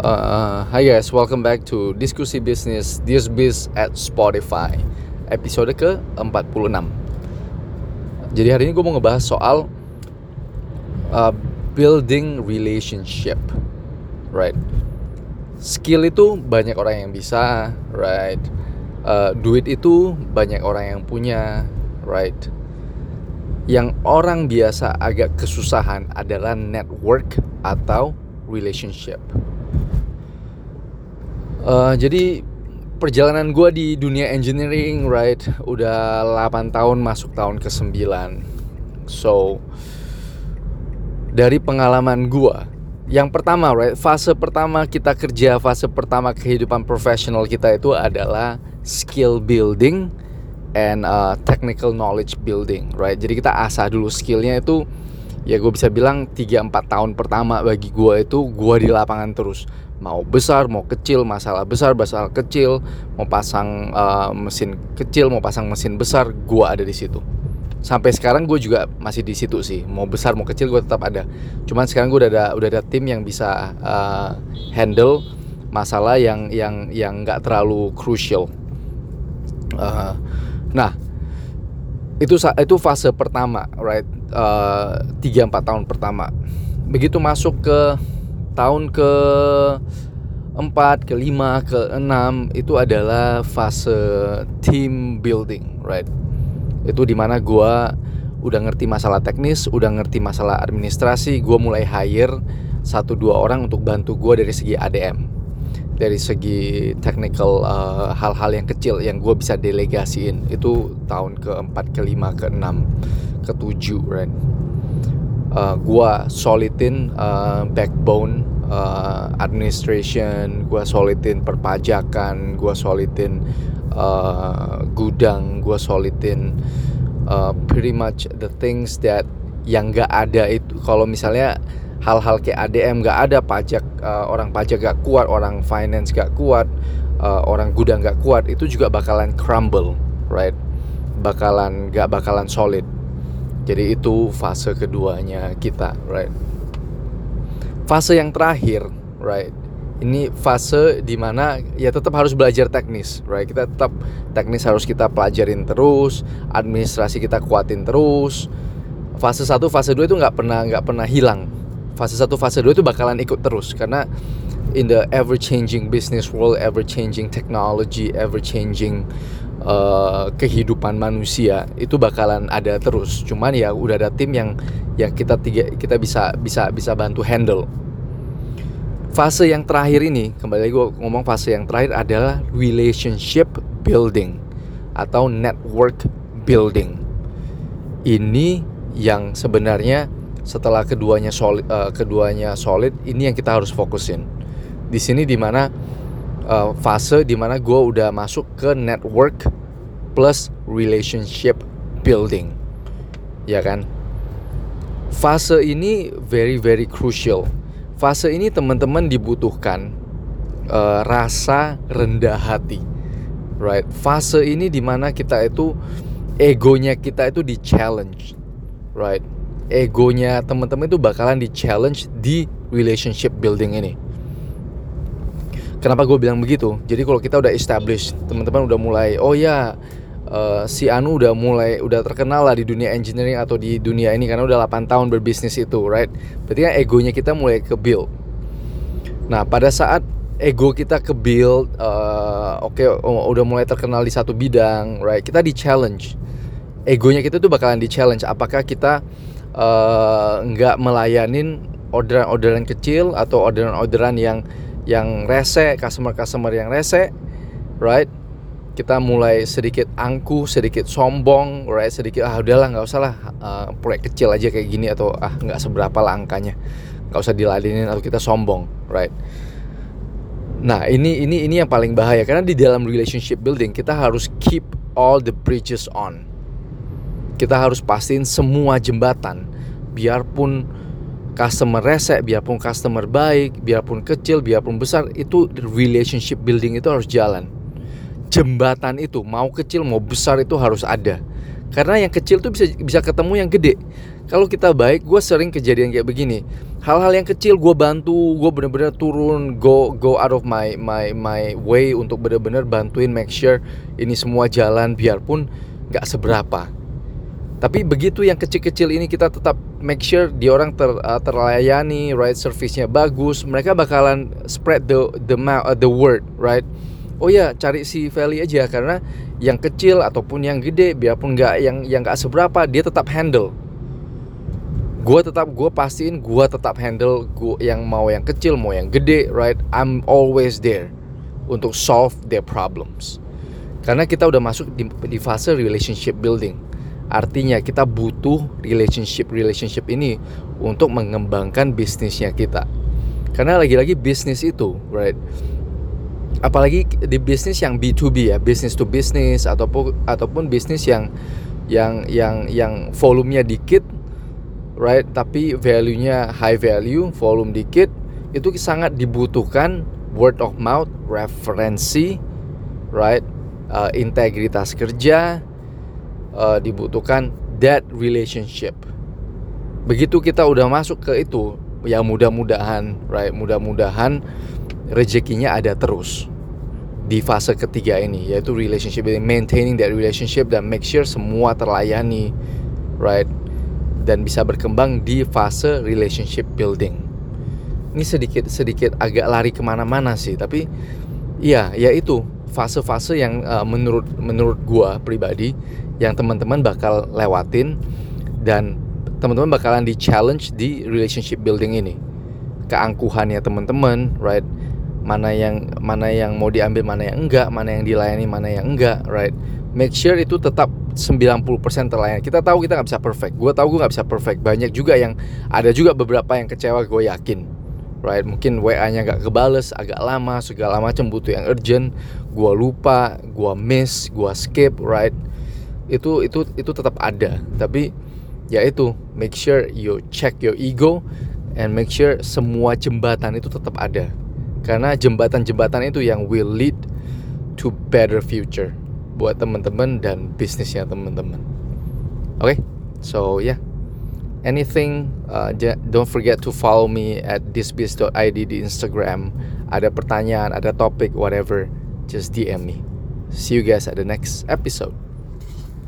Uh, hi guys, welcome back to Diskusi Bisnis This Biz at Spotify Episode ke-46. Jadi hari ini gue mau ngebahas soal uh, Building relationship Right? Skill itu banyak orang yang bisa Right? Uh, Duit itu banyak orang yang punya Right? Yang orang biasa agak kesusahan adalah network atau relationship Uh, jadi perjalanan gue di dunia engineering, right, udah 8 tahun masuk tahun ke 9 So dari pengalaman gue, yang pertama, right, fase pertama kita kerja, fase pertama kehidupan profesional kita itu adalah skill building and uh, technical knowledge building, right. Jadi kita asah dulu skillnya itu ya gue bisa bilang 3-4 tahun pertama bagi gue itu gue di lapangan terus mau besar mau kecil masalah besar masalah kecil mau pasang uh, mesin kecil mau pasang mesin besar gue ada di situ. Sampai sekarang gue juga masih di situ sih. Mau besar mau kecil gue tetap ada. Cuman sekarang gue udah ada udah ada tim yang bisa uh, handle masalah yang yang yang nggak terlalu crucial. Uh, nah itu itu fase pertama right? Tiga uh, empat tahun pertama. Begitu masuk ke tahun ke empat, ke lima, ke enam itu adalah fase team building, right? Itu di mana gue udah ngerti masalah teknis, udah ngerti masalah administrasi, gue mulai hire satu dua orang untuk bantu gue dari segi ADM, dari segi technical uh, hal-hal uh, yang kecil yang gue bisa delegasiin itu tahun keempat, kelima, keenam, ketujuh, right? Uh, gua solidin uh, backbone uh, administration, gua solidin perpajakan, gua solidin uh, gudang, gua solidin uh, pretty much the things that yang gak ada itu. Kalau misalnya hal-hal kayak ADM gak ada pajak uh, orang pajak gak kuat orang finance gak kuat uh, orang gudang gak kuat itu juga bakalan crumble right? Bakalan gak bakalan solid jadi itu fase keduanya kita, right? Fase yang terakhir, right? Ini fase di mana ya tetap harus belajar teknis, right? Kita tetap teknis harus kita pelajarin terus, administrasi kita kuatin terus. Fase 1, fase 2 itu nggak pernah nggak pernah hilang. Fase 1, fase 2 itu bakalan ikut terus karena in the ever changing business world, ever changing technology, ever changing uh, kehidupan manusia itu bakalan ada terus. Cuman ya udah ada tim yang yang kita tiga kita bisa bisa bisa bantu handle. Fase yang terakhir ini kembali lagi gue ngomong fase yang terakhir adalah relationship building atau network building. Ini yang sebenarnya setelah keduanya solid, uh, keduanya solid, ini yang kita harus fokusin. Di sini di mana uh, fase di mana gue udah masuk ke network plus relationship building. Ya kan? Fase ini very very crucial. Fase ini teman-teman dibutuhkan uh, rasa rendah hati right? Fase ini di mana kita itu egonya kita itu di challenge right? Egonya teman-teman itu bakalan di challenge di relationship building ini Kenapa gue bilang begitu? Jadi kalau kita udah establish, teman-teman udah mulai, oh ya, uh, si Anu udah mulai, udah terkenal lah di dunia engineering atau di dunia ini karena udah 8 tahun berbisnis itu, right? Berarti kan egonya kita mulai ke build. Nah, pada saat ego kita ke build, uh, oke, okay, oh, udah mulai terkenal di satu bidang, right? Kita di challenge. Egonya kita tuh bakalan di challenge. Apakah kita eh, nggak uh, melayanin orderan-orderan kecil atau orderan-orderan yang yang rese, customer-customer yang rese, right? Kita mulai sedikit angkuh, sedikit sombong, right? Sedikit ah udahlah nggak usah lah uh, proyek kecil aja kayak gini atau ah nggak seberapa lah angkanya, nggak usah diladenin atau kita sombong, right? Nah ini ini ini yang paling bahaya karena di dalam relationship building kita harus keep all the bridges on. Kita harus pastiin semua jembatan, biarpun customer rese, biarpun customer baik, biarpun kecil, biarpun besar, itu relationship building itu harus jalan. Jembatan itu mau kecil mau besar itu harus ada. karena yang kecil tuh bisa bisa ketemu yang gede kalau kita baik gue sering kejadian kayak begini hal-hal yang kecil gue bantu gue bener-bener turun go go out of my my my way untuk bener-bener bantuin make sure ini semua jalan biarpun nggak seberapa tapi begitu yang kecil-kecil ini kita tetap make sure di orang ter, uh, terlayani, right service-nya bagus, mereka bakalan spread the the uh, the word, right? Oh ya, cari si Valley aja karena yang kecil ataupun yang gede, biarpun nggak yang yang nggak seberapa, dia tetap handle. Gua tetap gua pastiin gua tetap handle gua yang mau yang kecil mau yang gede, right? I'm always there untuk solve their problems. Karena kita udah masuk di, di fase relationship building Artinya kita butuh relationship-relationship ini untuk mengembangkan bisnisnya kita. Karena lagi-lagi bisnis itu, right? Apalagi di bisnis yang B2B ya, business to business ataupun ataupun bisnis yang yang yang yang volumenya dikit, right? Tapi value-nya high value, volume dikit, itu sangat dibutuhkan word of mouth, referensi, right? Uh, integritas kerja, uh, dibutuhkan that relationship. Begitu kita udah masuk ke itu, ya mudah-mudahan, right? Mudah-mudahan rezekinya ada terus di fase ketiga ini, yaitu relationship maintaining that relationship dan make sure semua terlayani, right? Dan bisa berkembang di fase relationship building. Ini sedikit sedikit agak lari ke mana-mana sih, tapi ya itu fase-fase yang uh, menurut menurut gua pribadi yang teman-teman bakal lewatin dan teman-teman bakalan di challenge di relationship building ini. Keangkuhannya teman-teman right? Mana yang mana yang mau diambil mana yang enggak mana yang dilayani mana yang enggak right? Make sure itu tetap 90% terlayani. Kita tahu kita nggak bisa perfect. Gue tahu gue nggak bisa perfect. Banyak juga yang ada juga beberapa yang kecewa gue yakin right? Mungkin WA nya gak kebales agak lama segala macam butuh yang urgent. Gua lupa gua miss gua skip right itu itu itu tetap ada. Tapi ya itu make sure you check your ego and make sure semua jembatan itu tetap ada. Karena jembatan-jembatan itu yang will lead to better future buat teman-teman dan bisnisnya teman-teman. Oke okay? so yeah. Anything uh, don't forget to follow me at thisbiz.id di Instagram. Ada pertanyaan ada topik whatever just DM me. See you guys at the next episode